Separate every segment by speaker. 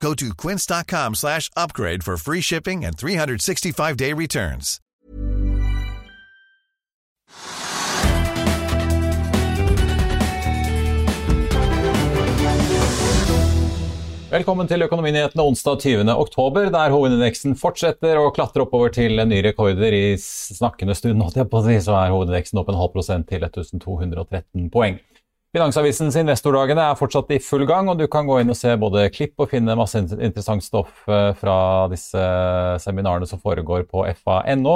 Speaker 1: Go to quince.com slash upgrade for free shipping and 365-day returns.
Speaker 2: Velkommen til Økonominyhetene onsdag 20. oktober, der hovedindeksen fortsetter å klatre oppover til nye rekorder. I snakkende stund så er hovedindeksen opp en halv prosent til 1213 poeng. Finansavisens Investordagene er fortsatt i full gang, og du kan gå inn og se både klipp og finne masse interessant stoff eh, fra disse seminarene som foregår på fa.no.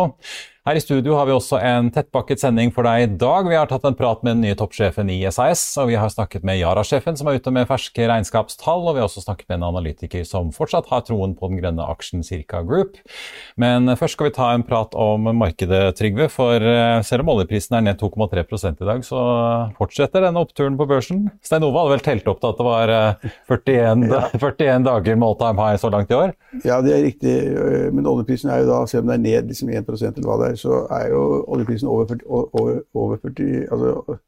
Speaker 2: Her i studio har vi også en tettpakket sending for deg i dag. Vi har tatt en prat med den nye toppsjefen i SAS, og vi har snakket med Yara-sjefen som er ute med ferske regnskapstall, og vi har også snakket med en analytiker som fortsatt har troen på den grønne aksjen Circa Group. Men først skal vi ta en prat om markedet, Trygve, for eh, selv om oljeprisen er ned 2,3 i dag, så fortsetter denne oppturen på børsen. Stein Ove hadde vel telt opp til at det var 41, ja. 41 dager med all time high så langt i år?
Speaker 3: Ja, det er riktig, men oljeprisen er jo da, selv om det er ned liksom 1 eller hva det er, der, så er jo oljeprisen over 40, over, over 40 altså,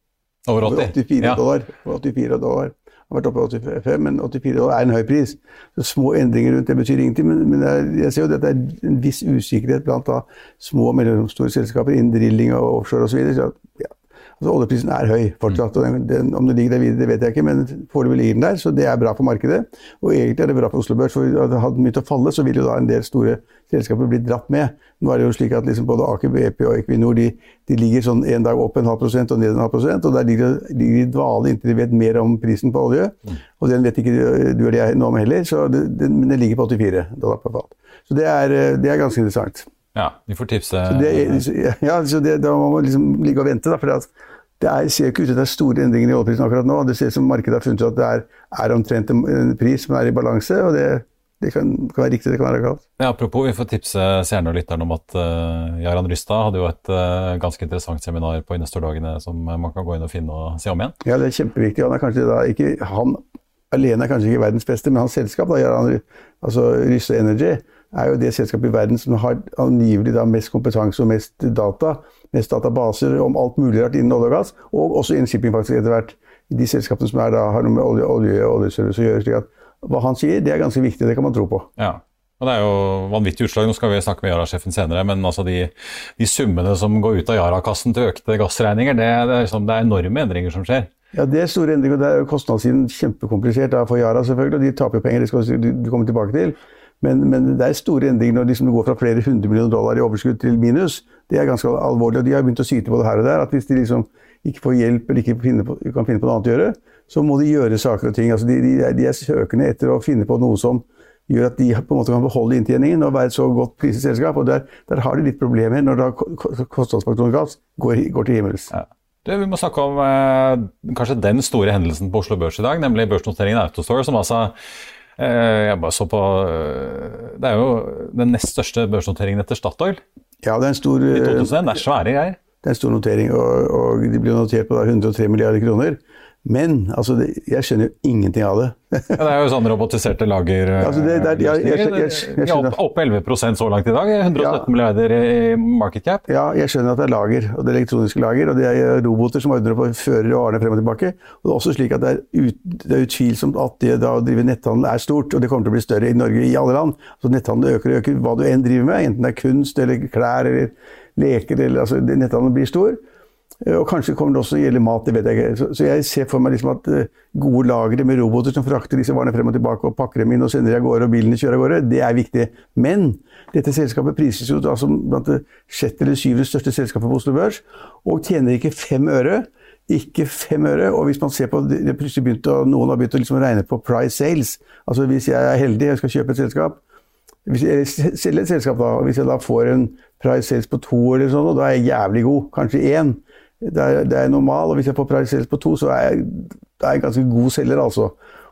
Speaker 2: over 80.
Speaker 3: 84
Speaker 2: ja.
Speaker 3: dollar. 84 dollar. Har vært oppe i 85, men 84 dollar er en høy pris. Så Små endringer rundt det betyr ingenting. Men, men jeg, jeg ser jo at det er en viss usikkerhet blant da, små og mellomstore selskaper innen drilling og offshore osv. Så, så ja, Altså, oljeprisen er høy fortsatt. og den, den, Om den ligger der videre, det vet jeg ikke, men foreløpig ligger den der. Så det er bra for markedet. Og egentlig er det bra for Oslo Børs. for Hadde den begynt å falle, så ville jo da en del store selskaper blitt dratt med. Nå er det jo slik at liksom både Aker BP og Equinor de, de ligger sånn en dag opp en halv prosent og ned en halv prosent. Og der ligger de i dvale inntil de vet mer om prisen på olje. Mm. Og den vet ikke du eller jeg noe om heller, så det, den, men den ligger på 84 dollar per fat. Så det er, det er ganske interessant.
Speaker 2: Ja, vi får tipse.
Speaker 3: Så det, ja, så det, da må man liksom ligge og vente. da, for det er, ser ikke ut til at det er store endringer i oljeprisen akkurat nå. Det ser ut som markedet har funnet ut at det er, er omtrent en pris som er i balanse. og det, det kan, kan, være riktig, det kan være galt.
Speaker 2: Ja, apropos, vi får tipse seerne og lytterne om at uh, Jaran Rystad hadde jo et uh, ganske interessant seminar på Investor-dagene som man kan gå inn og finne og se om igjen.
Speaker 3: Ja, det er kjempeviktig. Han er kanskje da ikke han alene er kanskje ikke verdens beste, men hans selskap, da, Jaran, altså Rystad Energy, er jo det selskapet i verden som har angivelig da mest kompetanse og mest data mest databaser om alt mulig rart innen olje og gass, og også innen shipping faktisk etter hvert. De selskapene som er da, har noe med olje, olje og oljeservice å gjøre. slik at Hva han sier, det er ganske viktig, det kan man tro på.
Speaker 2: Ja. Og Det er jo vanvittig utslag. Nå skal vi snakke med Yara-sjefen senere, men altså de, de, summene som går ut av Yara-kassen til økte gassregninger, det, det, er liksom, det, er enorme endringer som skjer.
Speaker 3: Ja, det er store endringer. og det er Kostnadssiden kjempekomplisert for Yara, selvfølgelig, og de taper penger. Det skal du komme tilbake til. Men, men, det er store endringer når liksom det går fra flere hundre millioner dollar i overskudd til minus. Det er ganske alvorlig. og De har begynt å syte på det her og der. at Hvis de liksom ikke får hjelp eller ikke finne på, kan finne på noe annet å gjøre, så må de gjøre saker og ting. Altså de, de, de, er søkende etter å finne på noe som gjør at de på en måte kan beholde inntjeningen og være et så godt priset selskap. og der, der, har de litt problemer når kostnadsfaktoren gass går, går til himmels. Ja.
Speaker 2: Du, vi må snakke om eh, kanskje den store hendelsen på Oslo Børs i dag, nemlig børsnoteringen Autostore, som altså jeg bare så på eh, Det er jo den nest største børsnoteringen etter Statoil.
Speaker 3: Ja, det er en stor...
Speaker 2: I 2001. Det er svære greier.
Speaker 3: Det er en stor notering, og, og de blir notert på 103 milliarder kroner. Men altså, det, jeg skjønner jo ingenting av det.
Speaker 2: ja, det er jo sånn robotiserte lager...
Speaker 3: Altså, det, det, jeg, jeg, jeg,
Speaker 2: jeg, skjønner. Opp, opp 11% så langt i dag. 117 ja. milliarder i market cap.
Speaker 3: Ja, jeg skjønner at det er lager, og det er elektroniske lager. Og det er roboter som ordner på fører og arne frem og tilbake. Og det er også slik at det er, ut, er utvilsomt at det å drive netthandel er stort, og det kommer til å bli større i Norge i alle land. Så netthandel øker og øker, hva du enn driver med, enten det er kunst eller klær eller leker, eller altså Netthandel blir stor. Eh, og kanskje kommer det også å gjelde mat, det vet jeg ikke. Så, jeg ser for meg liksom at uh, gode lagre med roboter som frakter disse varene frem og tilbake og pakker dem inn og sender dem av gårde, og bilene kjører av gårde, det er viktig. Men dette selskapet prises jo som blant det sjette eller syvende største selskapet på Oslo Børs, og tjener ikke fem øre. Ikke fem øre. Og hvis man ser på det plutselig begynte, Noen har begynt å liksom regne på price sales. Altså hvis jeg er heldig og skal kjøpe et selskap, hvis jeg selger et selskap da, og hvis jeg da får en price sales på to, eller sånn, og da er jeg jævlig god, kanskje én, det er, det er normal, og hvis jeg får price sales på to, så er jeg, er jeg ganske god selger, altså.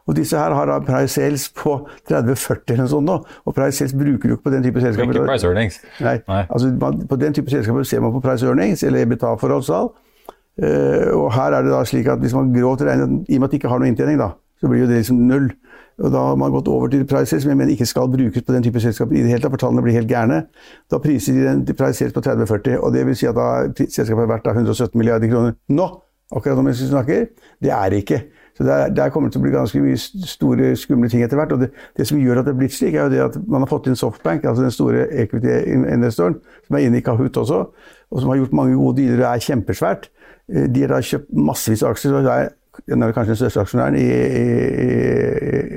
Speaker 3: Og disse her har price sales på 30-40 eller noe sånt nå. Og price sales bruker du ikke på den type selskaper.
Speaker 2: Ikke price earnings.
Speaker 3: Nei,
Speaker 2: Nei.
Speaker 3: altså man, På den type selskaper ser man på price earnings, eller EBITA-forholdstall. Uh, og her er det da slik at hvis man grovt regner, i og med at de ikke har noe inntjening, da, så blir jo det liksom null. Og Da har man gått over til prices, som jeg mener ikke skal brukes på den type selskaper i det hele tatt, for tallene blir helt gærne. Da priser de den til price på 30-40, og det vil si at da selskapet har vært 117 milliarder kroner nå, akkurat når vi snakker. Det er det ikke. Så der, der kommer det til å bli ganske mye store, skumle ting etter hvert. Og det, det som gjør at det er blitt slik, er jo det at man har fått inn Softbank, altså den store equity-investoren, som er inne i Kahoot også, og som har gjort mange gode dealer og er kjempesvært. Eh, De har da kjøpt massevis av aksjer, og det er, den er kanskje den største aksjonæren i, i,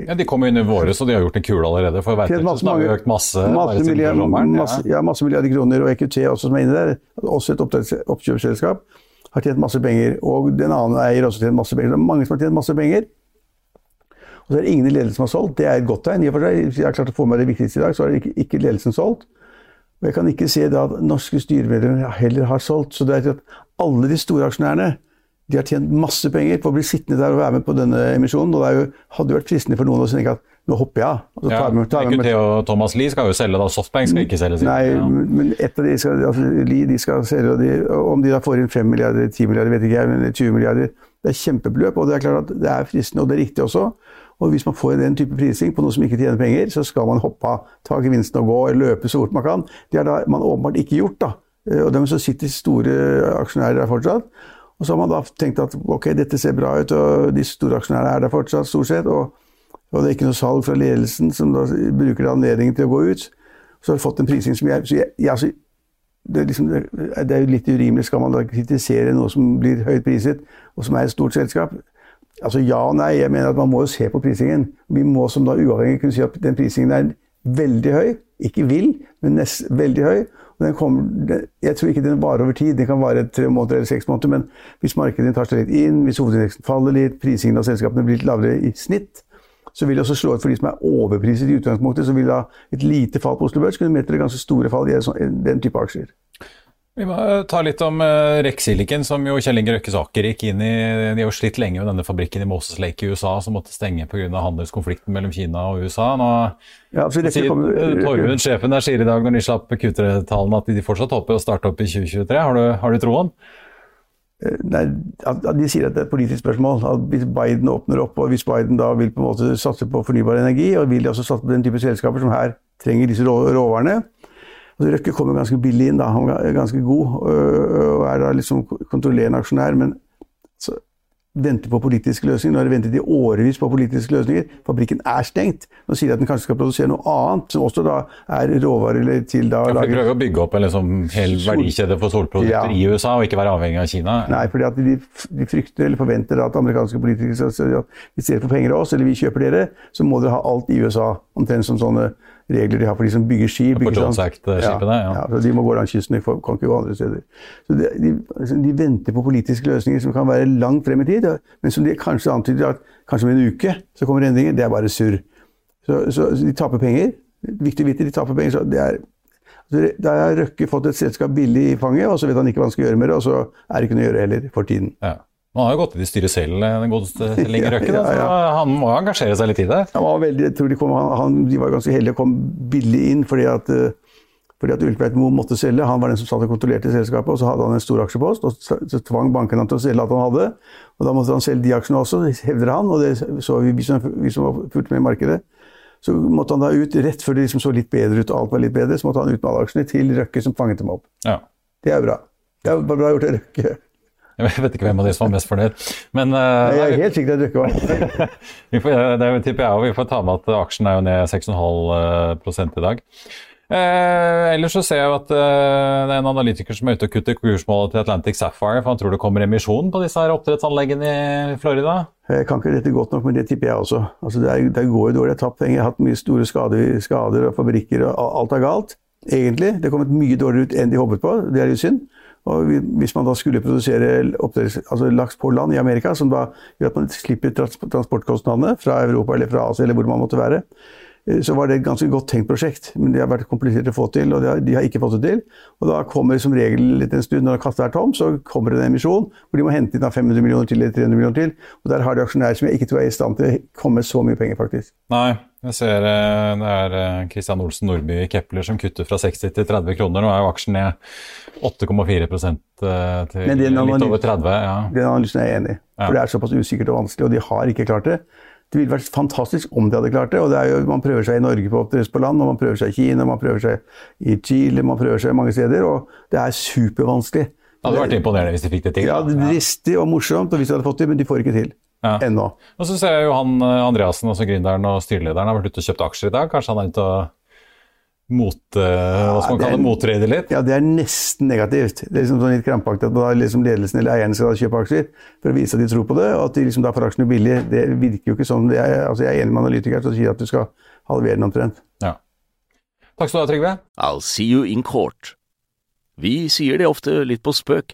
Speaker 3: i
Speaker 2: Ja, de kom inn i våre, så de har gjort en kule allerede. For så har jo økt masse.
Speaker 3: masse, milliard,
Speaker 2: sommeren.
Speaker 3: masse,
Speaker 2: Ja.
Speaker 3: ja, masse milliarder kroner, og EQT også som er inne der, også et oppkjøpsselskap, har tjent masse penger. Og den andre eier også tjent masse penger. Det er mange som har tjent masse penger. Og så er det ingen i ledelsen som har solgt. Det er et godt tegn. i og for seg. Hvis jeg har klart å få med det viktigste i dag, så har ikke, ikke ledelsen solgt. Og jeg kan ikke se at norske styremedlemmer heller har solgt. Så det er at alle de store aksjonærene de har tjent masse penger på å bli sittende der og være med på denne emisjonen. Og det jo, hadde jo vært fristende for noen å tenke at nå hopper jeg av.
Speaker 2: Ja, EQT og Thomas Lie skal jo selge, da. Softbank skal ikke selge. Sin.
Speaker 3: Nei,
Speaker 2: Ja.
Speaker 3: men ett av de skal, altså, Lee, de skal selge, og de, om de da får inn 5 milliarder, 10 milliarder, vet ikke jeg, men 20 milliarder, det er kjempebeløp, og det er klart at det er fristende, og det er riktig også. Og hvis man får den type prising på noe som ikke tjener penger, så skal man hoppe av, ta gevinsten og gå, eller løpe så fort man kan. Det har man åpenbart ikke gjort, da. Eh, Og dem som sitter store aksjonærer der fortsatt. Og så har man da tenkt at ok, dette ser bra ut, og de store aksjonærene er der fortsatt, stort sett. og og det er ikke noe salg fra ledelsen, som da bruker anledningen til å gå ut. Så har vi fått en prising som jeg, jeg, jeg altså, det, er liksom, det er jo litt urimelig. Skal man da kritisere noe som blir høyt priset, og som er et stort selskap? Altså Ja og nei. Jeg mener at man må jo se på prisingen. Vi må som da uavhengig kunne si at den prisingen er veldig høy. Ikke vill, men nest, veldig høy. Kommer, jeg tror ikke den varer over tid. Den kan vare tre måneder eller seks måneder. Men hvis markedet tar seg litt inn, hvis hovedindeksen faller litt, prisingen av selskapene blir litt lavere i snitt, så vil det også slå ut for de som er overpriset i utgangspunktet. Så vil da et lite fall på Oslo Børs kunne medføre ganske store fall i sånn- den type aksjer.
Speaker 2: Vi må eh, ta litt om uh, Rex som jo Kjell Inge Røkkes Aker gikk inn i. De har jo slitt lenge med denne fabrikken i Moses Lake i USA, som måtte stenge pga. handelskonflikten mellom Kina og USA. Nå
Speaker 3: Ja, så
Speaker 2: sier
Speaker 3: kommer-
Speaker 2: eh, Torjund, sjefen der, sier i dag når de slapp Q3-tallene at de fortsatt håper å starte opp i 2023. Har du, har du troen?
Speaker 3: Nei, at, at de sier at det er et politisk spørsmål. At hvis Biden åpner opp, og hvis Biden da vil på en måte satse på fornybar energi, og vil de også satse på den type selskaper som her trenger disse rå, råvarene altså Røkke kommer ganske billig inn, da. han er ganske god og er da liksom kontrollerende aksjonær. men så venter på politiske løsninger. Nå har de ventet i årevis på politiske løsninger. Fabrikken er stengt. Nå sier de at den kanskje skal produsere noe annet, som også da er råvarer til da
Speaker 2: Ja, for de
Speaker 3: lage-
Speaker 2: prøver å bygge opp en liksom hel verdikjede for solprodukter
Speaker 3: Ja.
Speaker 2: i USA, og ikke være avhengig av Kina.
Speaker 3: Nei, fordi at de, de frykter eller forventer at amerikanske politikere skal si at hvis dere får penger av oss, eller vi kjøper dere, så må dere ha alt i USA. Omtrent som sånne regler de har for de som bygger skip. ikke
Speaker 2: Jones? Act-skipene, ja.
Speaker 3: ja. De må gå langs kysten, de kan ikke gå andre steder. Så de, de, altså, de venter på politiske løsninger som kan være langt frem i tid, men som de kanskje antyder at kanskje om en uke så kommer endringer. Det er bare surr. Så, så, så de taper penger. Viktig å vite, de taper penger. så det er så Da har Røkke fått et selskap billig i fanget, og så vet han ikke hva han skal gjøre med det, og så er det ikke noe å gjøre heller for tiden.
Speaker 2: Ja. Han har jo gått i styret selv, den godeste
Speaker 3: Linge
Speaker 2: Røkke, Ja,
Speaker 3: ja, ja.
Speaker 2: så han må jo engasjere seg litt i det.
Speaker 3: Han var veldig, jeg tror de, kom, han, de var ganske heldige og kom billig inn fordi at, eh, fordi at Ultveit Moe måtte selge. Han var den som satt og kontrollerte selskapet, og så hadde han en stor aksjepost. og Så, tvang bankene ham til å selge alt han hadde. og Da måtte han selge de aksjene også, hevder han. og det så vi, vi som, vi som var fulgt med i markedet. Så måtte han da ut rett før det liksom så litt bedre ut, og alt var litt bedre, så måtte han ut med alle aksjene til Røkke, som fanget dem opp.
Speaker 2: Ja.
Speaker 3: Det er bra. Det er bra gjort av Røkke.
Speaker 2: Jeg vet ikke hvem av de som var mest fornøyd. Men eh,
Speaker 3: Jeg er helt sikker på at Røkke var
Speaker 2: det. får, det tipper jeg òg. Vi får ta med at aksjen er jo ned 6,5 i dag. Eh, ellers så ser jeg at eh, det er en analytiker som er ute og kutter kursmålet til Atlantic Sapphire, for han tror det kommer emisjon på disse her oppdrettsanleggene i Florida.
Speaker 3: Jeg kan ikke dette godt nok, men det tipper jeg også. Altså, det, er, det går jo dårlig. Jeg har tapt penger. Jeg har hatt mye store skader, skader og fabrikker, og alt er galt. Egentlig. Det er kommet mye dårligere ut enn de håpet på. Det er jo synd. Og hvis man da skulle produsere altså laks på land i Amerika, som da gjør at man slipper transportkostnadene fra Europa eller fra Asia eller hvor man måtte være, eh, så var det et ganske godt tenkt prosjekt. Men det har vært komplisert å få til, og de har, de har ikke fått det til. Og da kommer som regel litt en stund når kassa er tom, så kommer det en emisjon hvor de må hente inn 500 millioner til eller 300 millioner til. Og der har de aksjonærer som jeg ikke tror er i stand til å komme så mye penger, faktisk.
Speaker 4: Nei, jeg ser eh, det er Kristian Olsen Nordby i Kepler som kutter fra 60 til 30 kroner. Nå er jo aksjen ned 8,4% til litt over 30. Ja.
Speaker 3: Den analysen er jeg enig i. For det er såpass usikkert og vanskelig, og de har ikke klart det. Det ville vært fantastisk om de hadde klart det. og det er jo, Man prøver seg i Norge på oppdrett på land, og man prøver seg i Kina, man prøver seg i Chile, man prøver seg mange steder. Og det er supervanskelig.
Speaker 4: Det hadde vært imponerende hvis de fikk det til.
Speaker 3: Ja, det er Dristig og morsomt, og hvis de hadde fått det, men de får ikke til. Ja. Ennå.
Speaker 4: Og så ser jeg jo han eh, Andreassen, altså gründeren og styrelederen, har vært ute og kjøpt aksjer i dag. Kanskje han er ute og mot, hva skal man kalle det, motrede litt?
Speaker 3: Ja, det er nesten negativt. Det er liksom sånn litt krampaktig at da liksom ledelsen eller eierne skal kjøpe aksjer for å vise at de tror på det, og at de liksom da får aksjene billig. Det virker jo ikke sånn. Jeg, altså jeg er enig med analytikere som sier at du skal halvere den omtrent.
Speaker 4: Ja. Takk skal du ha, Trygve.
Speaker 5: I'll see you in court. Vi sier det ofte litt på spøk,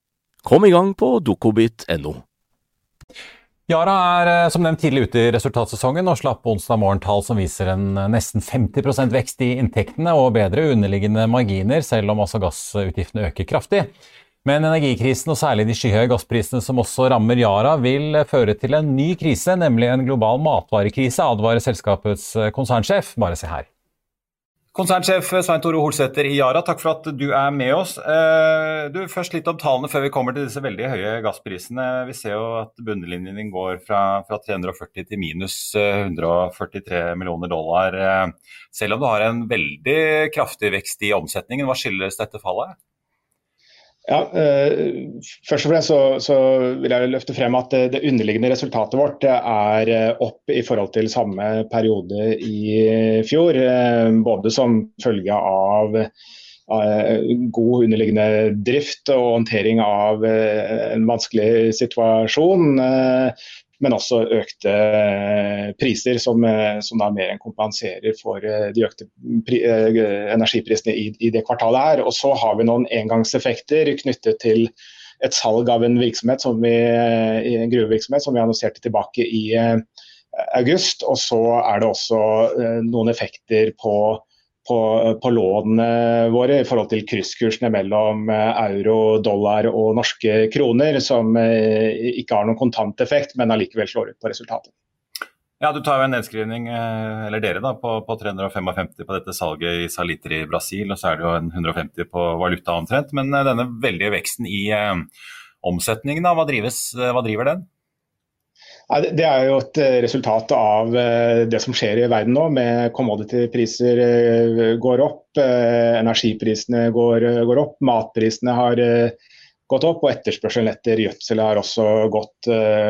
Speaker 5: Kom i gang på dokobit.no.
Speaker 4: Yara er eh, som nevnt tidlig ute i resultatsesongen og slapp onsdag morgen tall som viser en eh, nesten 50% vekst i inntektene og bedre underliggende marginer, selv om altså gassutgiftene øker kraftig. Men energikrisen og særlig de skyhøye gassprisene som også rammer Yara, vil føre til en ny krise, nemlig en global matvarekrise, advarer selskapets eh, konsernsjef. Bare se her.
Speaker 2: Konsernsjef Svein Tore Holsæter i Yara, takk for at du er med oss. Eh, du, først litt om tallene før vi kommer til disse veldig høye gassprisene. Vi ser jo at bunnlinjen din går fra, fra 340 til minus 143 eh, millioner dollar. Eh, selv om du har en veldig kraftig vekst i omsetningen, hva skyldes dette fallet?
Speaker 6: Ja, eh, Først og fremst så, så, vil jeg løfte frem at det, det underliggende resultatet vårt er eh, opp i forhold til samme periode i fjor. Eh, både som følge av god underliggende drift og håndtering av en vanskelig situasjon men også økte eh, priser, som, eh, som da mer enn kompenserer for eh, de økte energiprisene i, i, det kvartalet her. Og så har vi noen engangseffekter knyttet til et salg av en virksomhet som vi, en gruvevirksomhet som vi annonserte tilbake i august. Og så er det også noen effekter på på, på, lånene våre i forhold til krysskursene mellom eh, euro, dollar og norske kroner, som eh, ikke har noen kontanteffekt, men allikevel slår ut på resultatet.
Speaker 2: Ja, Du tar jo en nedskrivning, eh, eller dere da, på, på 355 på dette salget i saliter i Brasil, og så er det jo en 150 på valuta omtrent. Men denne veldige veksten i eh, omsetningen, da, hva, drives, hva driver den?
Speaker 6: Det er jo et eh, resultat av eh, det som skjer i verden nå, med commodity-priser eh, går opp, energiprisene går, går, opp, matprisene har gått opp, og etterspørselen etter gjødsel har også gått,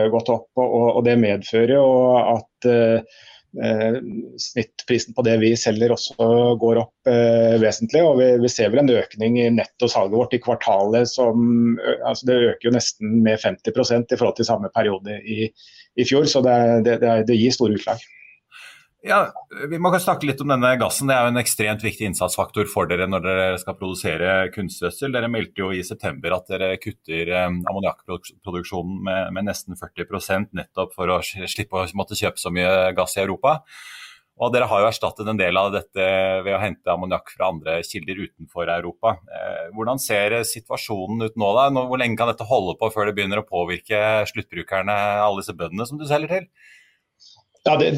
Speaker 6: gått opp. Og, og, Det medfører jo at eh, snittprisen på det vi selger også går opp eh, vesentlig. og vi, vi, ser vel en økning i nettosalget vårt i kvartalet som altså Det øker jo nesten med 50% i forhold til samme periode i 2022 i fjor. Så det, det, det gir store utslag.
Speaker 2: Ja, Vi må snakke litt om denne gassen. Det er jo en ekstremt viktig innsatsfaktor for dere når dere skal produsere kunstgjødsel. Dere meldte jo i september at dere kutter eh, ammoniakkproduksjonen med, med, nesten 40% nettopp for å slippe å måtte kjøpe så mye gass i Europa. Og Dere har jo erstattet en del av dette ved å hente ammoniakk fra andre kilder utenfor Europa. Eh, hvordan ser situasjonen ut nå? da? Hvor lenge kan dette holde på før det begynner å påvirke sluttbrukerne, alle disse bøndene som du selger til?
Speaker 6: Ja, det,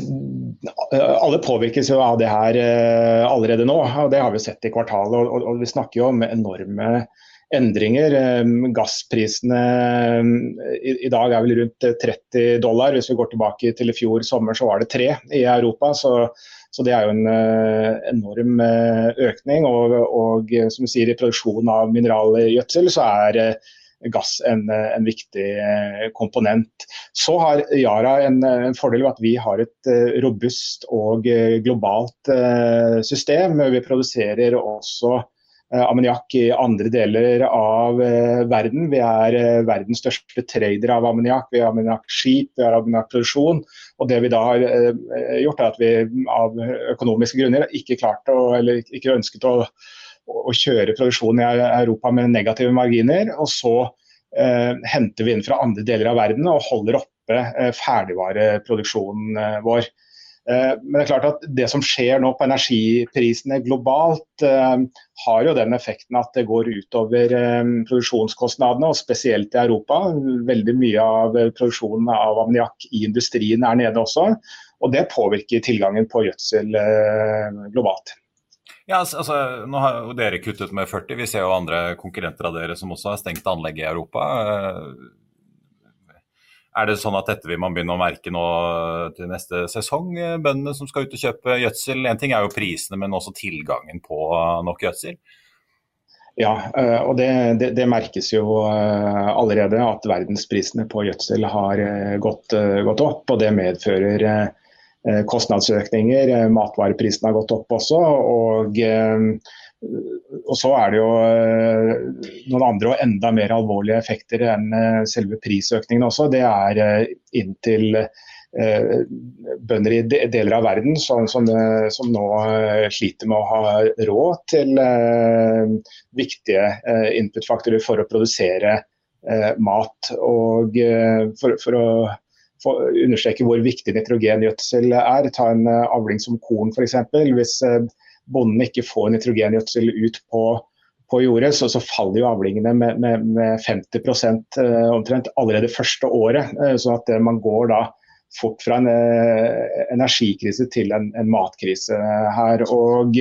Speaker 6: Alle påvirkes jo av det her uh, allerede nå. og Det har vi sett i kvartalet. Og, og Vi snakker jo om enorme endringer. Gassprisene i, dag er vel rundt 30 dollar. Hvis vi går tilbake til i fjor sommer, så var det tre i Europa. Så, så det er jo en uh, enorm uh, økning. Og, og, som du sier, i produksjon av mineralgjødsel så er gass en, en, viktig eh, komponent. Så har Yara en, en fordel ved at vi har et eh, robust og eh, globalt system. Vi produserer også ammoniakk i andre deler av verden. Vi er verdens største trader av ammoniakk. Vi har ammoniakkskip, vi har ammoniakkproduksjon. Og det vi da har gjort, er at vi av økonomiske grunner ikke klarte å, eller ikke ønsket å å kjøre produksjonen i Europa med negative marginer. Og så eh, henter vi inn fra andre deler av verden og holder oppe eh, ferdigvareproduksjonen eh, vår. Eh, men det er klart at det som skjer nå på energiprisene globalt, eh, har jo den effekten at det går utover eh, produksjonskostnadene, og spesielt i Europa. Veldig mye av produksjonen av ammoniakk i industrien er nede også. Og det påvirker tilgangen på gjødsel globalt.
Speaker 2: Ja, altså, Nå har jo dere kuttet med 40. Vi ser jo andre konkurrenter av dere som også har stengt anlegg i Europa. Eh, er det sånn at dette vil man begynne å merke nå til neste sesong? Bøndene som skal ut og kjøpe gjødsel. En ting er jo prisene, men også tilgangen på nok gjødsel.
Speaker 6: Ja, eh, og det, det, det, merkes jo eh, allerede at verdensprisene på gjødsel har gått, gått opp. Og det medfører Eh, kostnadsøkninger. Eh, matvareprisene har gått opp også. Og, eh, og så er det jo noen andre og enda mer alvorlige effekter enn selve prisøkningen også. Det er inntil bønder i deler av verden som, som, som, nå sliter med å ha råd til viktige input-faktorer for å produsere mat. Og for, for å understreke hvor viktig nitrogengjødsel er. Ta en eh, avling som korn f.eks. Hvis eh, bonden ikke får nitrogengjødsel ut på, på jordet, så, så, faller jo avlingene med, med, med 50 eh, omtrent allerede første året. Så at man går da fort fra en energikrise til en, en matkrise her. Og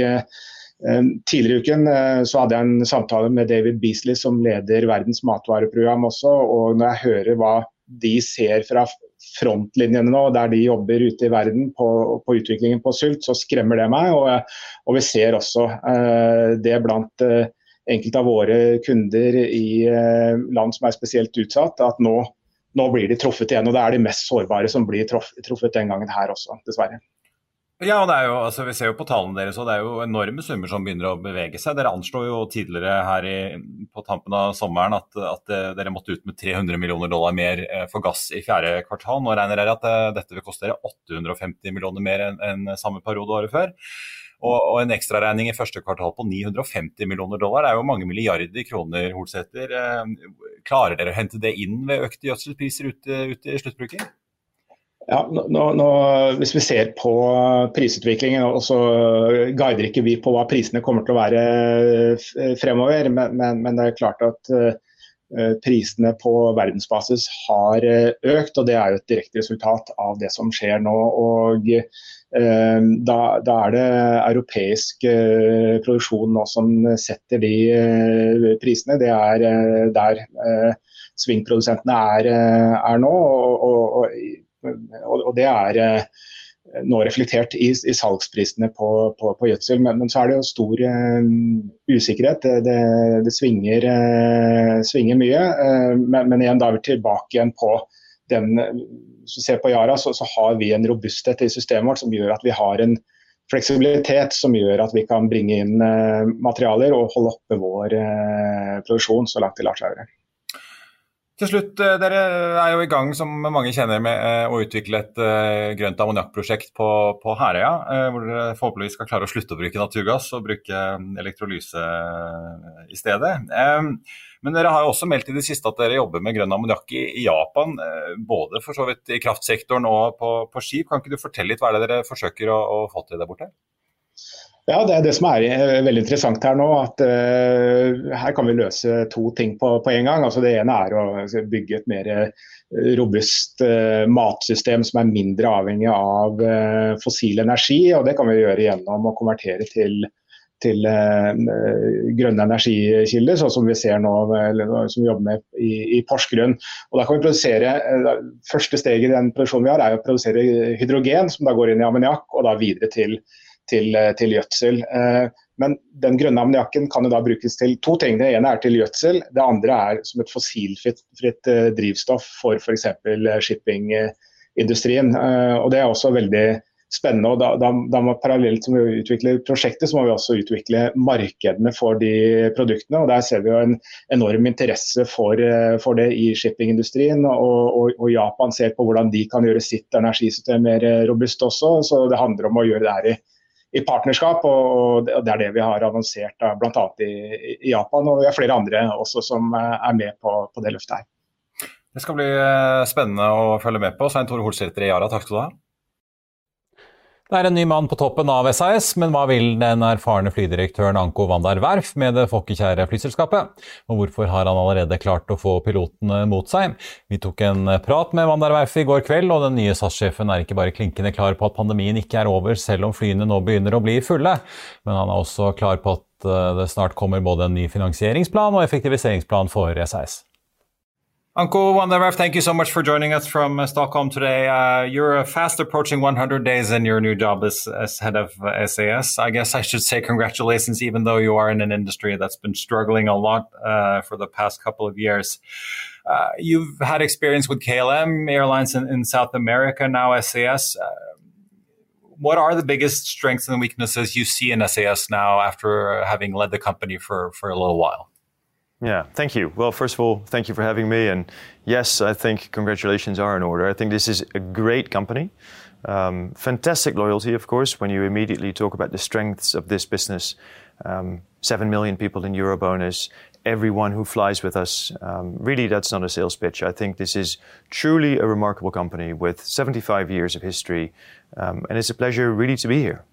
Speaker 6: Tidligere i uken så hadde jeg en samtale med David Beasley, som leder Verdens matvareprogram også. og Når jeg hører hva de ser fra frontlinjene nå, der de jobber ute i verden på, på utviklingen på sult, så skremmer det meg. Og, og vi ser også eh, det blant eh, enkelte av våre kunder i eh, land som er spesielt utsatt, at nå, nå, blir de truffet igjen. Og det er de mest sårbare som blir truffet den gangen her også, dessverre.
Speaker 2: Ja, og det er jo, altså, Vi ser jo på tallene deres, og det er jo enorme summer som begynner å bevege seg. Dere anslo jo tidligere her i, på tampen av sommeren at, at, eh, dere måtte ut med 300 millioner dollar mer eh, for gass i fjerde kvartal. Nå regner dere at eh, dette vil koste dere 850 millioner mer enn en samme periode året før. Og, og en ekstraregning i første kvartal på 950 millioner dollar det er jo mange milliarder kroner, Holsæter. Klarer dere å hente det inn ved økte gjødselpriser ute, ute i sluttbruken?
Speaker 6: Ja, nå, nå, hvis vi ser på prisutviklingen, og så guider ikke vi på hva prisene kommer til å være eh, fremover, men, men, men det er klart at uh, prisene på verdensbasis har uh, økt. og Det er jo et direkte resultat av det som skjer nå. og uh, da, da, er det europeisk produksjon nå som setter de prisene. Det er der svingprodusentene er, er nå. og, og, og og det er eh, nå reflektert i, i salgsprisene på, på, på gjødsel. Men, men, så er det jo stor uh, usikkerhet. Det, det, det svinger, uh, svinger, mye. Uh, men, men, igjen, da er vi tilbake igjen på den Hvis vi ser på Yara, så, så, har vi en robusthet i systemet vårt som gjør at vi har en fleksibilitet som gjør at vi kan bringe inn materialer og holde oppe vår produksjon så langt det lar seg gjøre.
Speaker 2: Til slutt, eh, Dere er jo i gang som mange kjenner med eh, å utvikle et uh, grønt ammoniakkprosjekt på, på Herøya. Hvor dere forhåpentligvis skal klare å slutte å bruke naturgass og bruke elektrolyse i stedet. Men dere har jo også meldt i det siste at dere jobber med grønn ammoniakk i, Japan. Både for så vidt i kraftsektoren og på, på, skip. Kan ikke du fortelle litt hva er det dere forsøker å, å få til der borte?
Speaker 6: Ja, Det er det som er eh, veldig interessant her nå. at uh, Her kan vi løse to ting på, på en gang. Altså Det ene er å altså, bygge et mer robust uh, matsystem som er mindre avhengig av uh, fossil energi. og Det kan vi gjøre gjennom å konvertere til til eh, grønne energikilder, sånn som vi ser nå, som vi jobber med i, i Porsgrunn. Og da kan vi produsere, eh, Første steg i den produksjonen vi har, er å produsere hydrogen, som da går inn i ammoniakk og da videre til, til, eh, til gjødsel. Men den grønne ammoniakken kan jo da brukes til to ting. Det ene er til gjødsel, det andre er som et fossilfritt drivstoff for f.eks. shippingindustrien. Og det er også veldig spennende. og da, da, da Parallelt som vi utvikler prosjektet, så må vi også utvikle markedene for de produktene. og Der ser vi jo en enorm interesse for, eh, for det i shippingindustrien. Og, og, og, Japan ser på hvordan de kan gjøre sitt energisystem mer eh, robust også. så Det handler om å gjøre det her i, i partnerskap, og det er det vi har annonsert bl.a. I, i Japan. Og vi har flere andre også som eh, er med på, på det løftet her.
Speaker 2: Det skal bli spennende å følge med på. Svein Tore Holsæter i Yara, takk skal du ha.
Speaker 4: Det er en ny mann på toppen av SAS, men hva vil den erfarne flydirektøren Anko Wandar Werf med det folkekjære flyselskapet? Og hvorfor har han allerede klart å få pilotene mot seg? Vi tok en prat med Wandar Werf i går kveld, og den nye SAS-sjefen er ikke bare klinkende klar på at pandemien ikke er over, selv om flyene nå begynner å bli fulle, men han er også klar på at eh, det snart kommer både en ny finansieringsplan og effektiviseringsplan for SAS.
Speaker 2: Uncle Wanderaf, thank you so much for joining us from uh, Stockholm today. Uh, you're fast approaching 100 days in your new job as, as head of uh, SAS. I guess I should say congratulations, even though you are in an industry that's been struggling a lot uh, for the past couple of years. Uh, you've had experience with KLM airlines in, in South America, now SAS. Uh, what are the biggest strengths and weaknesses you see in SAS now after having led the company for, for a little while?
Speaker 7: Yeah, thank you. Well, first of all, thank you for having me. And yes, I think congratulations are in order. I think this is a great company. Um, fantastic loyalty, of course, when you immediately talk about the strengths of this business. Um, Seven million people in Eurobonus, everyone who flies with us. Um, really, that's not a sales pitch. I think this is truly a remarkable company with 75 years of history. Um, and it's a pleasure, really, to be here.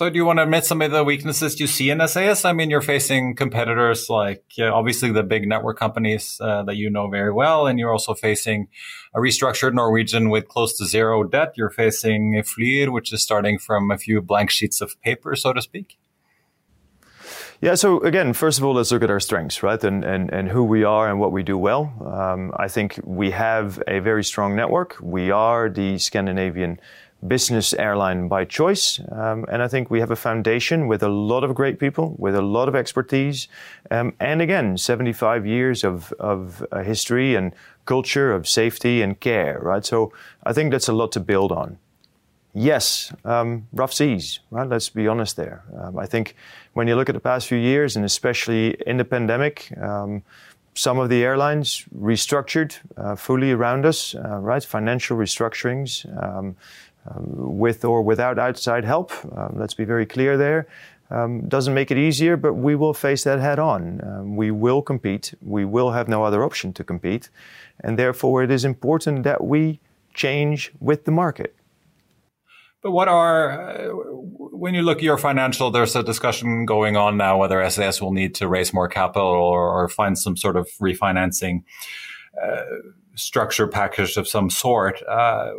Speaker 2: So, do you want to admit some of the weaknesses you see in SAS? I mean, you're facing competitors like uh, obviously the big network companies uh, that you know very well, and you're also facing a restructured Norwegian with close to zero debt. You're facing Flyr, which is starting from a few blank sheets of paper, so to speak.
Speaker 7: Yeah, so again, first of all, let's look at our strengths, right? And, and, and who we are and what we do well. Um, I think we have a very strong network. We are the Scandinavian business airline by choice. Um, and I think we have a foundation with a lot of great people, with a lot of expertise. Um, and again, 75 years of, of uh, history and culture of safety and care, right? So I think that's a lot to build on. Yes, um, rough seas, right? Let's be honest there. Um, I think when you look at the past few years, and especially in the pandemic, um, some of the airlines restructured uh, fully around us, uh, right? Financial restructurings, um, um, with or without outside help. Um, let's be very clear there. Um, doesn't make it easier, but we will face that head on. Um, we will compete. We will have no other option to compete. And therefore, it is important that we change with the market.
Speaker 2: But what are, uh, when you look at your financial, there's a discussion going on now whether SAS will need to raise more capital or, or find some sort of refinancing uh, structure package of some sort. Uh,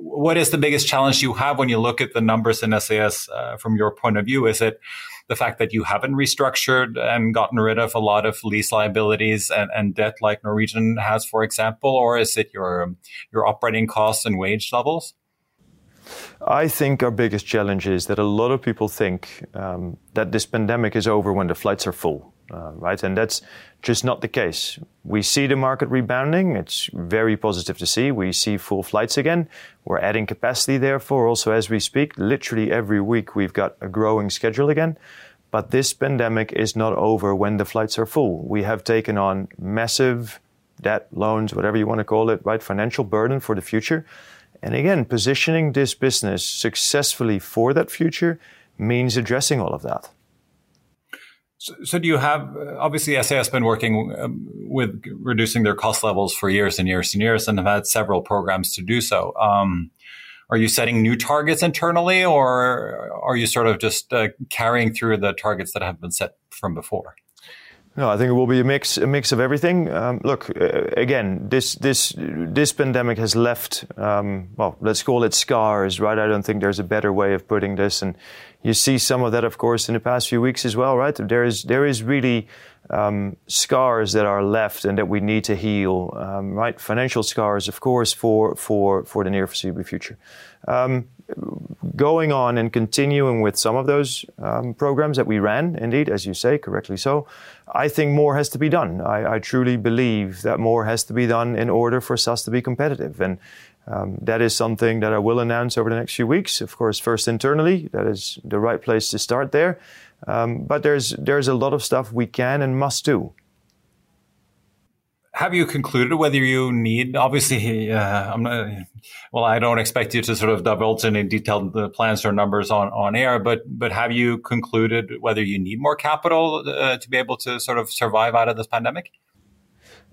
Speaker 2: what is the biggest challenge you have when you look at the numbers in SAS uh, from your point of view? Is it the fact that you haven't restructured and gotten rid of a lot of lease liabilities and, and debt like Norwegian has, for example, or is it your your operating costs and wage levels?
Speaker 7: I think our biggest challenge is that a lot of people think um, that this pandemic is over when the flights are full uh, right? And that's just not the case. We see the market rebounding. It's very positive to see. We see full flights again. We're adding capacity, therefore, also as we speak. Literally every week we've got a growing schedule again. But this pandemic is not over when the flights are full. We have taken on massive debt, loans, whatever you want to call it, right? Financial burden for the future. And again, positioning this business successfully for that future means addressing all of that.
Speaker 2: So, so, do you have obviously SAS has been working um, with reducing their cost levels for years and years and years, and have had several programs to do so. Um, are you setting new targets internally, or are you sort of just uh, carrying through the targets that have been set from before?
Speaker 7: No, I think it will be a mix, a mix of everything. Um, look, uh, again, this this this pandemic has left, um, well, let's call it scars, right? I don't think there's a better way of putting this, and you see some of that, of course, in the past few weeks as well, right? There is there is really um, scars that are left and that we need to heal, um, right? Financial scars, of course, for for for the near foreseeable future. Um, going on and continuing with some of those um, programs that we ran, indeed, as you say, correctly so, I think more has to be done. I, I truly believe that more has to be done in order for SAS to be competitive. And um, that is something that I will announce over the next few weeks. Of course, first internally, that is the right place to start there. Um, but there's there's a lot of stuff we can and must do
Speaker 2: have you concluded whether you need obviously uh, not, well I don't expect you to sort of divulge any detailed uh, plans or numbers on, on air but but have you concluded whether you need more capital uh, to be able to sort of survive out of this pandemic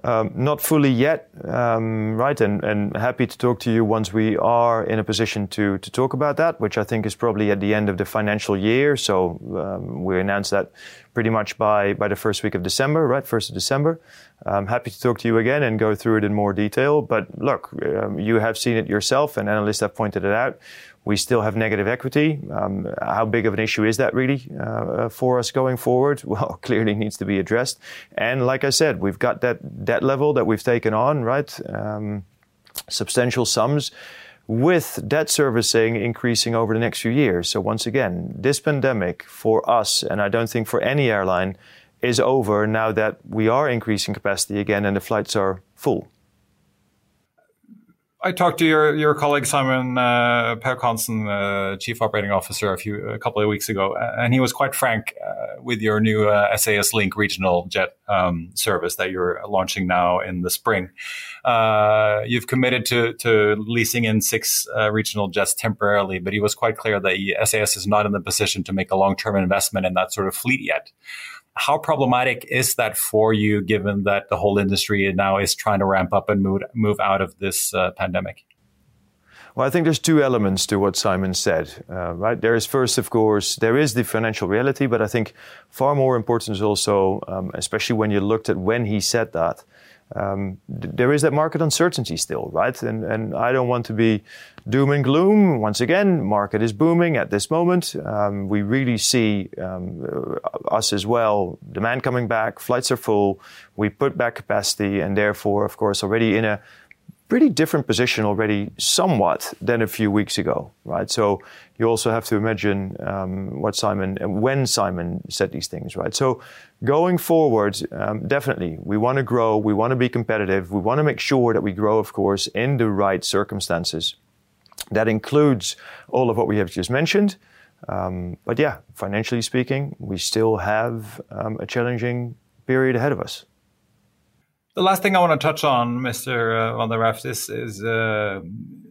Speaker 7: um, not fully yet, um, right? And, and happy to talk to you once we are in a position to, to talk about that, which I think is probably at the end of the financial year. So um, we announced that pretty much by, by the first week of December, right? First of December. I'm happy to talk to you again and go through it in more detail. But look, um, you have seen it yourself, and analysts have pointed it out. We still have negative equity. Um, how big of an issue is that really uh, for us going forward? Well, clearly needs to be addressed. And like I said, we've got that debt level that we've taken on, right? Um, substantial sums with debt servicing increasing over the next few years. So once again, this pandemic for us, and I don't think for any airline, is over now that we are increasing capacity again and the flights are full.
Speaker 2: I talked to your your colleague Simon uh, Pauk Hansen, uh, Chief Operating Officer, a few a couple of weeks ago, and he was quite frank uh, with your new uh, SAS Link regional jet um, service that you're launching now in the spring. Uh, you've committed to to leasing in six uh, regional jets temporarily, but he was quite clear that SAS is not in the position to make a long term investment in that sort of fleet yet. How problematic is that for you, given that the whole industry now is trying to ramp up and move move out of this uh, pandemic?
Speaker 7: Well, I think there's two elements to what Simon said, uh, right? There is first, of course, there is the financial reality, but I think far more important is also, um, especially when you looked at when he said that, um, there is that market uncertainty still, right? And, and I don't want to be doom and gloom. Once again, market is booming at this moment. Um, we really see um, us as well, demand coming back, flights are full. We put back capacity, and therefore, of course, already in a pretty different position already somewhat than a few weeks ago, right? So you also have to imagine um, what Simon, when Simon said these things, right? So going forward, um, definitely, we want to grow, we want to be competitive, we want to make sure that we grow, of course, in the right circumstances. That includes all of what we have just mentioned. Um, but yeah, financially speaking, we still have um, a challenging period ahead of us.
Speaker 2: The last thing I want to touch on, Mr. Uh, Van der Werft, is, is uh,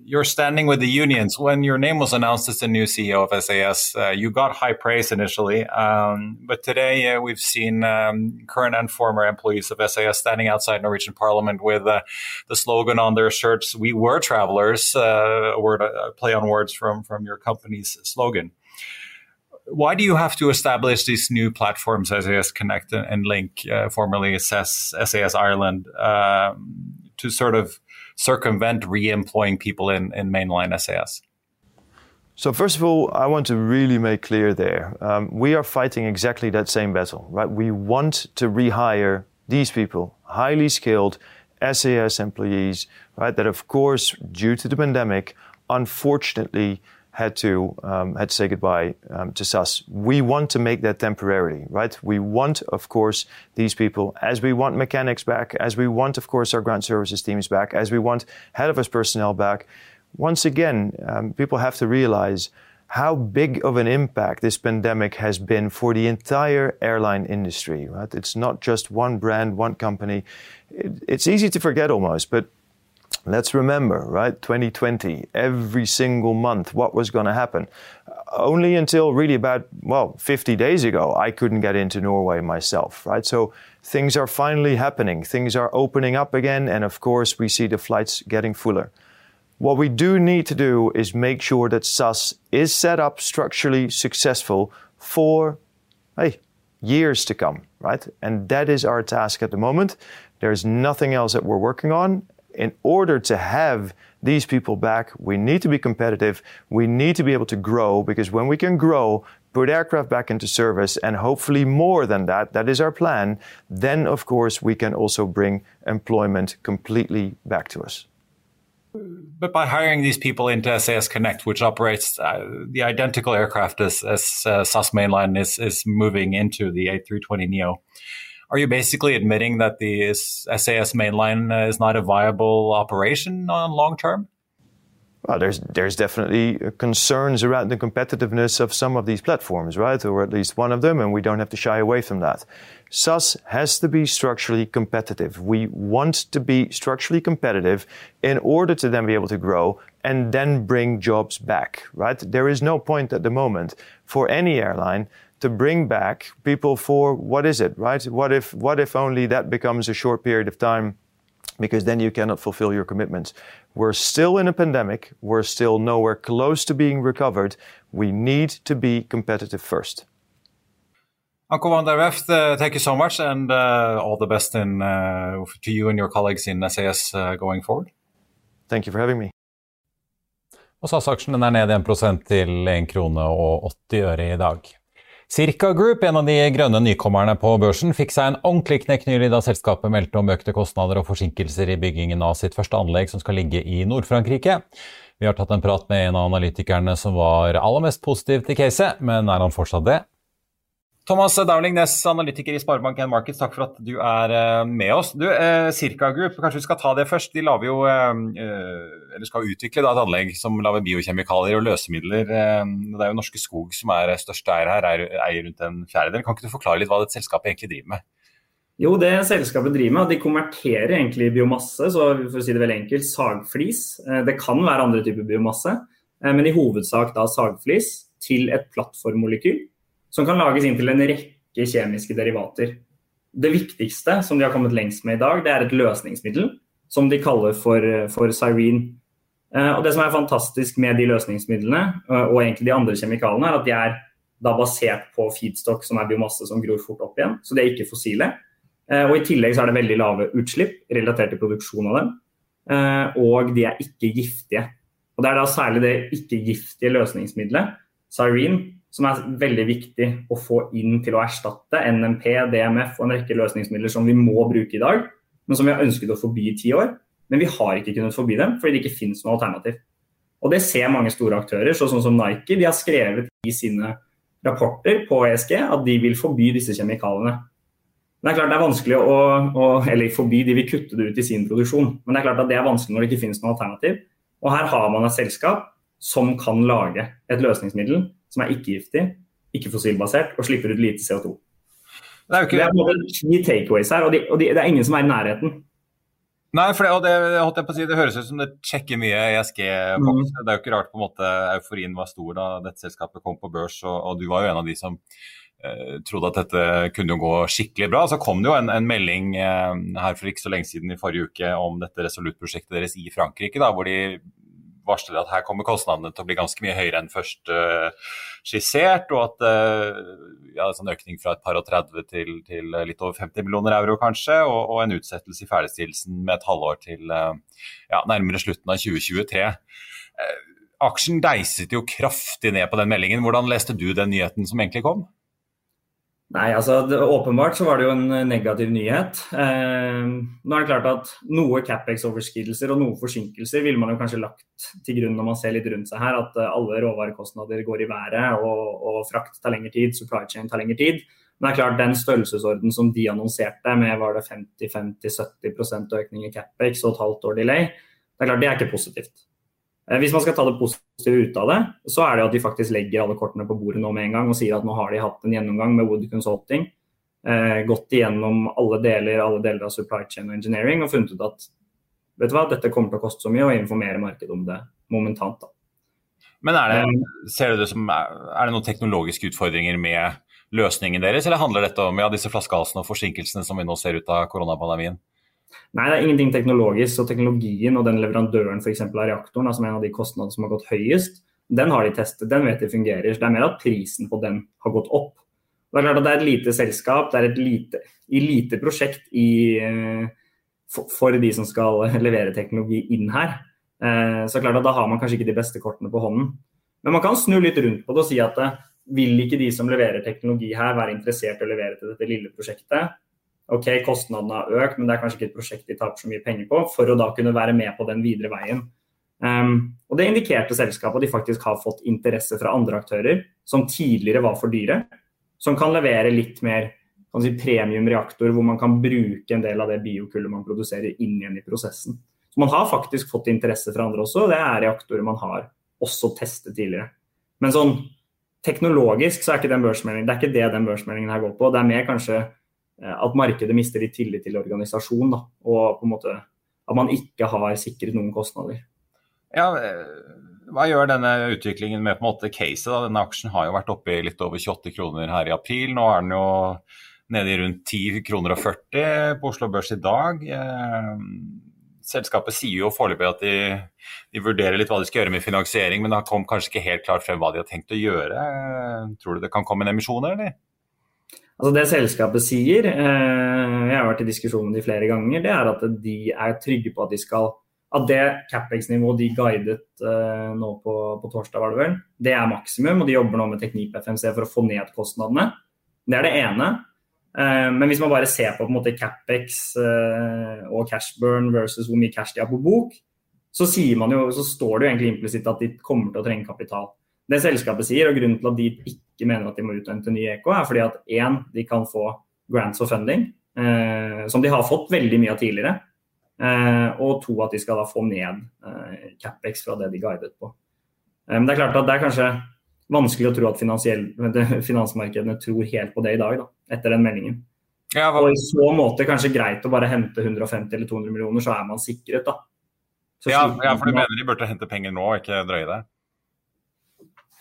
Speaker 2: your standing with the unions. When your name was announced as the new CEO of SAS, uh, you got high praise initially. Um, but today uh, we've seen um, current and former employees of SAS standing outside Norwegian Parliament with uh, the slogan on their shirts, We were travelers, uh, a word, a play on words from, from your company's slogan why do you have to establish these new platforms, SAS Connect and Link, uh, formerly SAS, SAS Ireland, um, to sort of circumvent re-employing people in, in mainline SAS?
Speaker 7: So first of all, I want to really make clear there, um, we are fighting exactly that same battle, right? We want to rehire these people, highly skilled SAS employees, right? That of course, due to the pandemic, unfortunately, had to um, had to say goodbye um, to SAS. We want to make that temporarily, right? We want, of course, these people, as we want mechanics back, as we want, of course, our ground services teams back, as we want head office personnel back. Once again, um, people have to realize how big of an impact this pandemic has been for the entire airline industry, right? It's not just one brand, one company. It, it's easy to forget almost, but Let's remember, right? 2020, every single month, what was going to happen? Only until really about, well, 50 days ago, I couldn't get into Norway myself, right? So things are finally happening. Things are opening up again. And of course, we see the flights getting fuller. What we do need to do is make sure that SAS is set up structurally successful for hey, years to come, right? And that is our task at the moment. There's nothing else that we're working on. In order to have these people back, we need to be competitive. We need to be able to grow because when we can grow, put aircraft back into service, and hopefully more than that, that is our plan, then of course we can also bring employment completely back to us.
Speaker 2: But by hiring these people into SAS Connect, which operates uh, the identical aircraft as, as uh, SAS Mainline is, is moving into the A320neo, are you basically admitting that the SAS Mainline uh, is not a viable operation on long term?
Speaker 7: Well, there's there's definitely concerns around the competitiveness of some of these platforms, right? Or at least one of them, and we don't have to shy away from that. SAS has to be structurally competitive. We want to be structurally competitive in order to then be able to grow and then bring jobs back, right? There is no point at the moment for any airline to bring back people for what is it, right? What if what if only that becomes a short period of time because then you cannot fulfill your commitments. We're still in a pandemic. We're still nowhere close to being recovered. We need to be competitive first.
Speaker 2: Uncle Van der Weft, uh, thank you so much, and uh, all the best in, uh, to you and your colleagues in SAS uh, going forward.
Speaker 7: Thank you for having me.
Speaker 4: Og SAS-aksjen er ned 1 til 1 krone og 80 øre i dag. Circa Group, en av de grønne nykommerne på børsen, fikk seg en ordentlig knekk nylig da selskapet meldte om økte kostnader og forsinkelser i byggingen av sitt første anlegg, som skal ligge i Nord-Frankrike. Vi har tatt en prat med en av analytikerne som var aller mest positiv til caset, men er han fortsatt det?
Speaker 2: Thomas Dowling Næss, analytiker i Sparebank1 Markets, takk for at du er eh, med oss. Du, eh, Circa Group, kanskje vi skal ta det først. De laver jo, eh, eller skal utvikle da, et anlegg som lager biokjemikalier og løsemidler. Det er jo Norske Skog som er største eier her, eier rundt en fjerdedel. Kan ikke du forklare litt hva dette selskapet egentlig driver med?
Speaker 8: Jo, det selskapet driver med, de konverterer egentlig biomasse, så for å si det veldig enkelt, sagflis. Det kan være andre typer biomasse, men i hovedsak da sagflis til et plattformmolekyl som kan lages inn til en rekke kjemiske derivater. Det viktigste som de har kommet lengst med i dag, det er et løsningsmiddel som de kaller for, for Cyrene. Eh, og Det som er fantastisk med de løsningsmidlene eh, og egentlig de andre kjemikalene, er at de er da basert på feedstock som er biomasse som gror fort opp igjen. Så de er ikke fossile. Eh, og I tillegg så er det veldig lave utslipp relatert til produksjon av dem. Og de er ikke giftige. Og Det er da særlig det ikke-giftige løsningsmiddelet, Cyrene, som er veldig viktig å få inn til å erstatte NMP, DMF og en rekke løsningsmidler som vi må bruke i dag, men som vi har ønsket å forby i ti år. Men vi har ikke kunnet forby dem fordi det ikke finnes noe alternativ. Og Det ser mange store aktører, sånn som Nike. De har skrevet i sine rapporter på ESG at de vil forby disse kjemikaliene. Det er klart det er vanskelig å, å eller forby, de vil kutte det ut i sin produksjon. Men det er klart at det er vanskelig når det ikke finnes noe alternativ. Og her har man et selskap som kan lage et løsningsmiddel som er ikke-giftig, ikke-fossilbasert og slipper ut lite CO2. Det er jo ikke... Det er ti takeaways her, og, de, og de, det er ingen som er i nærheten.
Speaker 2: Nei, for det, og det, si, det høres ut som det sjekker mye ESG. Mm. Det er jo ikke rart på en måte euforien var stor da dette selskapet kom på børs, og, og du var jo en av de som eh, trodde at dette kunne gå skikkelig bra. Så kom det jo en, en melding eh, her for ikke så lenge siden i forrige uke om dette Resolute-prosjektet deres i Frankrike, da, hvor de varsler at her kommer kostnadene til å bli ganske mye høyere enn først uh, skissert, og at uh, ja, en sånn økning fra et par og 30 til, til, litt over 50 millioner euro kanskje, og, og en utsettelse i ferdigstillelsen med et halvår til uh, ja, nærmere slutten av 2023. aksjen deiset jo kraftig ned på den meldingen. Hvordan leste du den nyheten som egentlig kom?
Speaker 8: Nei, altså det, Åpenbart så var det jo en eh, negativ nyhet. Eh, nå er det klart at Noe Capex-overskridelser og noe forsinkelser ville man jo kanskje lagt til grunn når man ser litt rundt seg her. At eh, alle råvarekostnader går i været og, og, frakt tar lengre tid, supply chain tar lengre tid. Men det er klart den størrelsesorden som de annonserte med var det 50-50-70% økning i Capex og et halvt år delay, det er klart det er ikke positivt. Eh, hvis man skal ta det positive ut av det, så er det at de faktisk legger alle kortene på bordet nå med en gang og sier at nå har de hatt en gjennomgang med Wood Consulting, eh, gått igjennom alle deler, alle deler av supply chain og engineering og funnet ut at vet du hva, dette kommer til å koste så mye, og informere markedet om det momentant. da.
Speaker 2: Men er det, ser du det som, er det noen teknologiske utfordringer med løsningen deres, eller handler dette om ja, disse flaskehalsene og forsinkelsene som vi nå ser ut av koronapandemien?
Speaker 8: Nei, det er ingenting teknologisk. Så teknologien og den leverandøren eksempel, av reaktoren, som er en av de kostnadene som har gått høyest, den har de testet, den vet de fungerer. Så det er mer at prisen på den har gått opp. Det er klart at det er et lite selskap, det er et lite, lite prosjekt i, eh, for, for, de som skal levere teknologi inn her. Eh, så klart at da har man kanskje ikke de beste kortene på hånden. Men man kan snu litt rundt på det og si at eh, vil ikke de som leverer teknologi her være interessert i å levere til dette lille prosjektet? Ok, kostnadene har økt, men det er kanskje ikke et prosjekt de taper så mye penger på, for å da kunne være med på den videre veien. Um, og Det indikerte selskapet at de faktisk har fått interesse fra andre aktører som tidligere var for dyre, som kan levere litt mer si, premiumreaktor, hvor man kan bruke en del av det biokullet man produserer inn igjen i prosessen. Så Man har faktisk fått interesse fra andre også, og det er reaktorer man har også testet tidligere. Men sånn teknologisk så er ikke den børsmeldingen, det er ikke det den børsmeldingen her går på. Det er mer kanskje at markedet mister litt tillit til organisasjonen, da, og på en måte at man ikke har sikret noen kostnader.
Speaker 2: Ja, eh, hva gjør denne utviklingen med på en måte caset? da? Denne aksjen har jo vært oppe i litt over 28 kroner her i april. Nå er den jo nede i rundt 10 kroner og 40 på Oslo Børs i dag. Eh, selskapet sier jo foreløpig at de, de, vurderer litt hva de skal gjøre med finansiering, men det kom kanskje ikke helt klart frem hva de har tenkt å gjøre. Tror du det kan komme en emisjon, eller?
Speaker 8: Altså Det selskapet sier, eh, jeg har vært i diskusjon med de flere ganger, det er at de er trygge på at de skal at det Capex-nivået de guidet uh, nå på, på, torsdag, var det vel, det er maksimum. Og de jobber nå med Teknikk på FMC for å få ned kostnadene. Det er det ene. Uh, men hvis man bare ser på, på måte, Capex og og cashburn versus hvor mye cash de har på bok, så, jo, så står det jo egentlig implisitt at de kommer til å trenge kapital. Det selskapet sier, og grunnen til at de ikke mener at de må uthente ny EK, er fordi at én, de kan få grants og funding, som de har fått veldig mye av tidligere. Eh, og to, at de skal da få ned eh, Capex fra det de guidet på. Eh, men det er klart at det er kanskje vanskelig å tro at finansmarkedene tror helt på det i dag, da, etter den meldingen. Ja, og i så måte kanskje greit å bare hente 150 eller 200 millioner, så er man sikret, da.
Speaker 2: Ja, ja, for du mener de burde hente penger nå, ikke drøye det?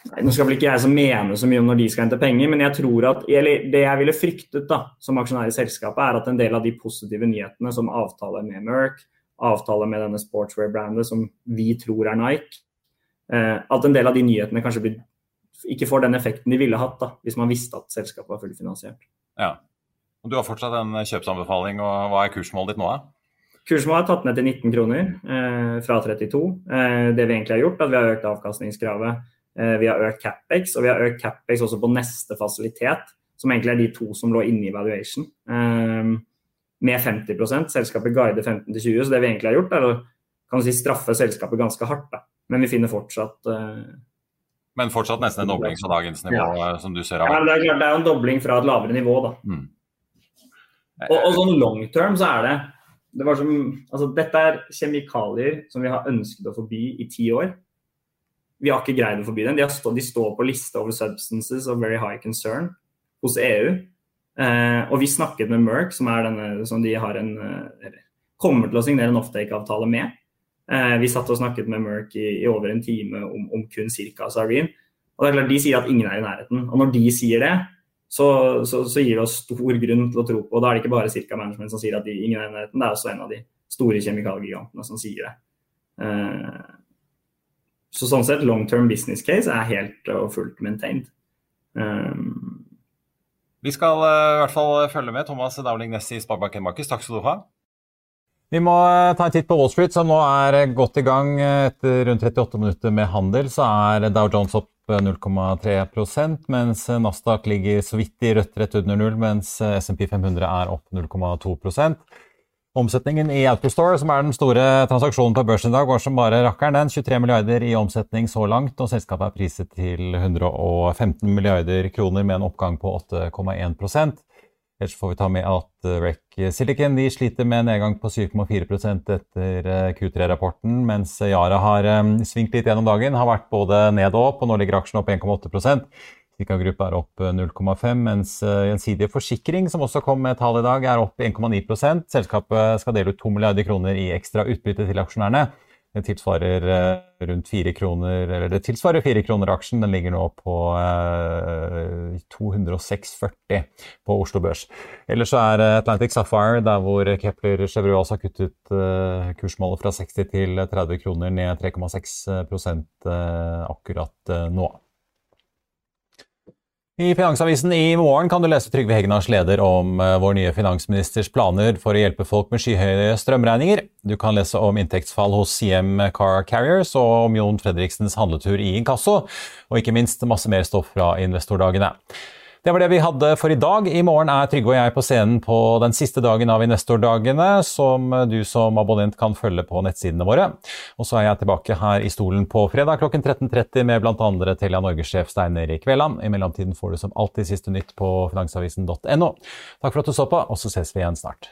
Speaker 8: Nå skal vel ikke jeg som mener så mye om når de skal hente penger, men jeg tror at, eller det jeg ville fryktet da, som aksjonær i selskapet, er at en del av de positive nyhetene som avtaler med Merck, avtaler med denne sportswear-brandet som vi tror er Nike, eh, at en del av de nyhetene kanskje blir, ikke får den effekten de ville hatt da, hvis man visste at selskapet var fullfinansiert.
Speaker 2: Ja. Og Du har fortsatt en kjøpsanbefaling, og hva er kursmålet ditt nå? da?
Speaker 8: Kursmålet er tatt ned til 19 kroner eh, fra 32. Eh, det vi egentlig har gjort, er at vi har økt avkastningskravet Eh, vi har økt Capex, og vi har økt Capex også på neste fasilitet, som egentlig er de to som lå inne i valuation, eh, med 50% Selskapet guider 15-20, så det vi egentlig har gjort, er å kan si, straffe selskapet ganske hardt. Da. Men vi finner fortsatt uh,
Speaker 2: Men fortsatt nesten en dobling fra dagens nivå, ja. som du ser
Speaker 8: av? Ja, det er klart det er en dobling fra et lavere nivå, da. Mm. Og, og, sånn long term så er det, det som, altså, Dette er kjemikalier som vi har ønsket å forby i ti år. Vi har ikke greid å forby dem. De, stå, de, står på lista over substances of very high concern hos EU. Eh, og vi snakket med Merck, som, denne, som de en, eh, kommer til å signere en offtake-avtale med. Eh, vi satt og snakket med Merck i, i over en time om, om kun ca. Sarin. Og det er klart, De sier at ingen er i nærheten. Og når de sier det, så, så, så gir det oss stor grunn til å tro på. Og da er det ikke bare Circa Management som sier at de, ingen er i nærheten, det er også en av de store kjemikaliegigantene som sier det. Eh, så sånn sett, long term business case er helt og fullt maintained. Um,
Speaker 2: vi skal uh, i hvert fall følge med. Thomas Dowling Ness i Sparebanken Markus, takk skal du ha.
Speaker 4: Vi må uh, ta en titt på Wall Street, som nå er godt i gang. Etter rundt 38 minutter med handel så er Dow Jones opp 0,3% mens Nasdaq ligger så vidt i rødt rett under null, mens SMP 500 er opp 0,2 Omsetningen i Autostore, som er den store transaksjonen på børsen i dag, går som bare rakkeren. Den 23 milliarder i omsetning så langt, og selskapet er priset til 115 milliarder kroner med en oppgang på 8,1% Ellers får vi ta med at Rec Silicon de sliter med en nedgang på 7,4 etter eh, Q3-rapporten, mens Yara har eh, svingt litt gjennom dagen, har vært både ned og opp, og nå ligger aksjen opp 1,8 Sika Group er opp 0,5, eh, mens eh, Gjensidige Forsikring, som også kom med tall i dag, er opp 1,9 Selskapet skal dele ut 2 milliarder kroner i ekstra utbytte til aksjonærene.
Speaker 2: Det tilsvarer eh, rundt 4 kroner, eller det tilsvarer 4 kroner aksjen. Den ligger nå på eh, 206,40 på Oslo Børs. Ellers så er Atlantic Sapphire der hvor Kepler Chevrolet har kuttet kursmålet fra 60 til 30 kroner, ned 3,6 eh, akkurat nå. I Finansavisen i morgen kan du lese Trygve Hegnars leder om eh, vår nye finansministers planer for å hjelpe folk med skyhøye strømregninger. Du kan lese om inntektsfall hos CM Car Carriers og om Jon Fredriksens handletur i inkasso, og ikke minst masse mer stoff fra investordagene. Det var det vi hadde for i dag. I morgen er Trygve og jeg på scenen på den siste dagen av investordagene, som du som abonnent kan følge på nettsidene våre. Og så er jeg tilbake her i stolen på fredag klokken 13.30 med bl.a. Telia Norge-sjef Stein Erik Veland. I mellomtiden får du som alltid siste nytt på finansavisen.no. Takk for at du så på, og så ses vi igjen snart.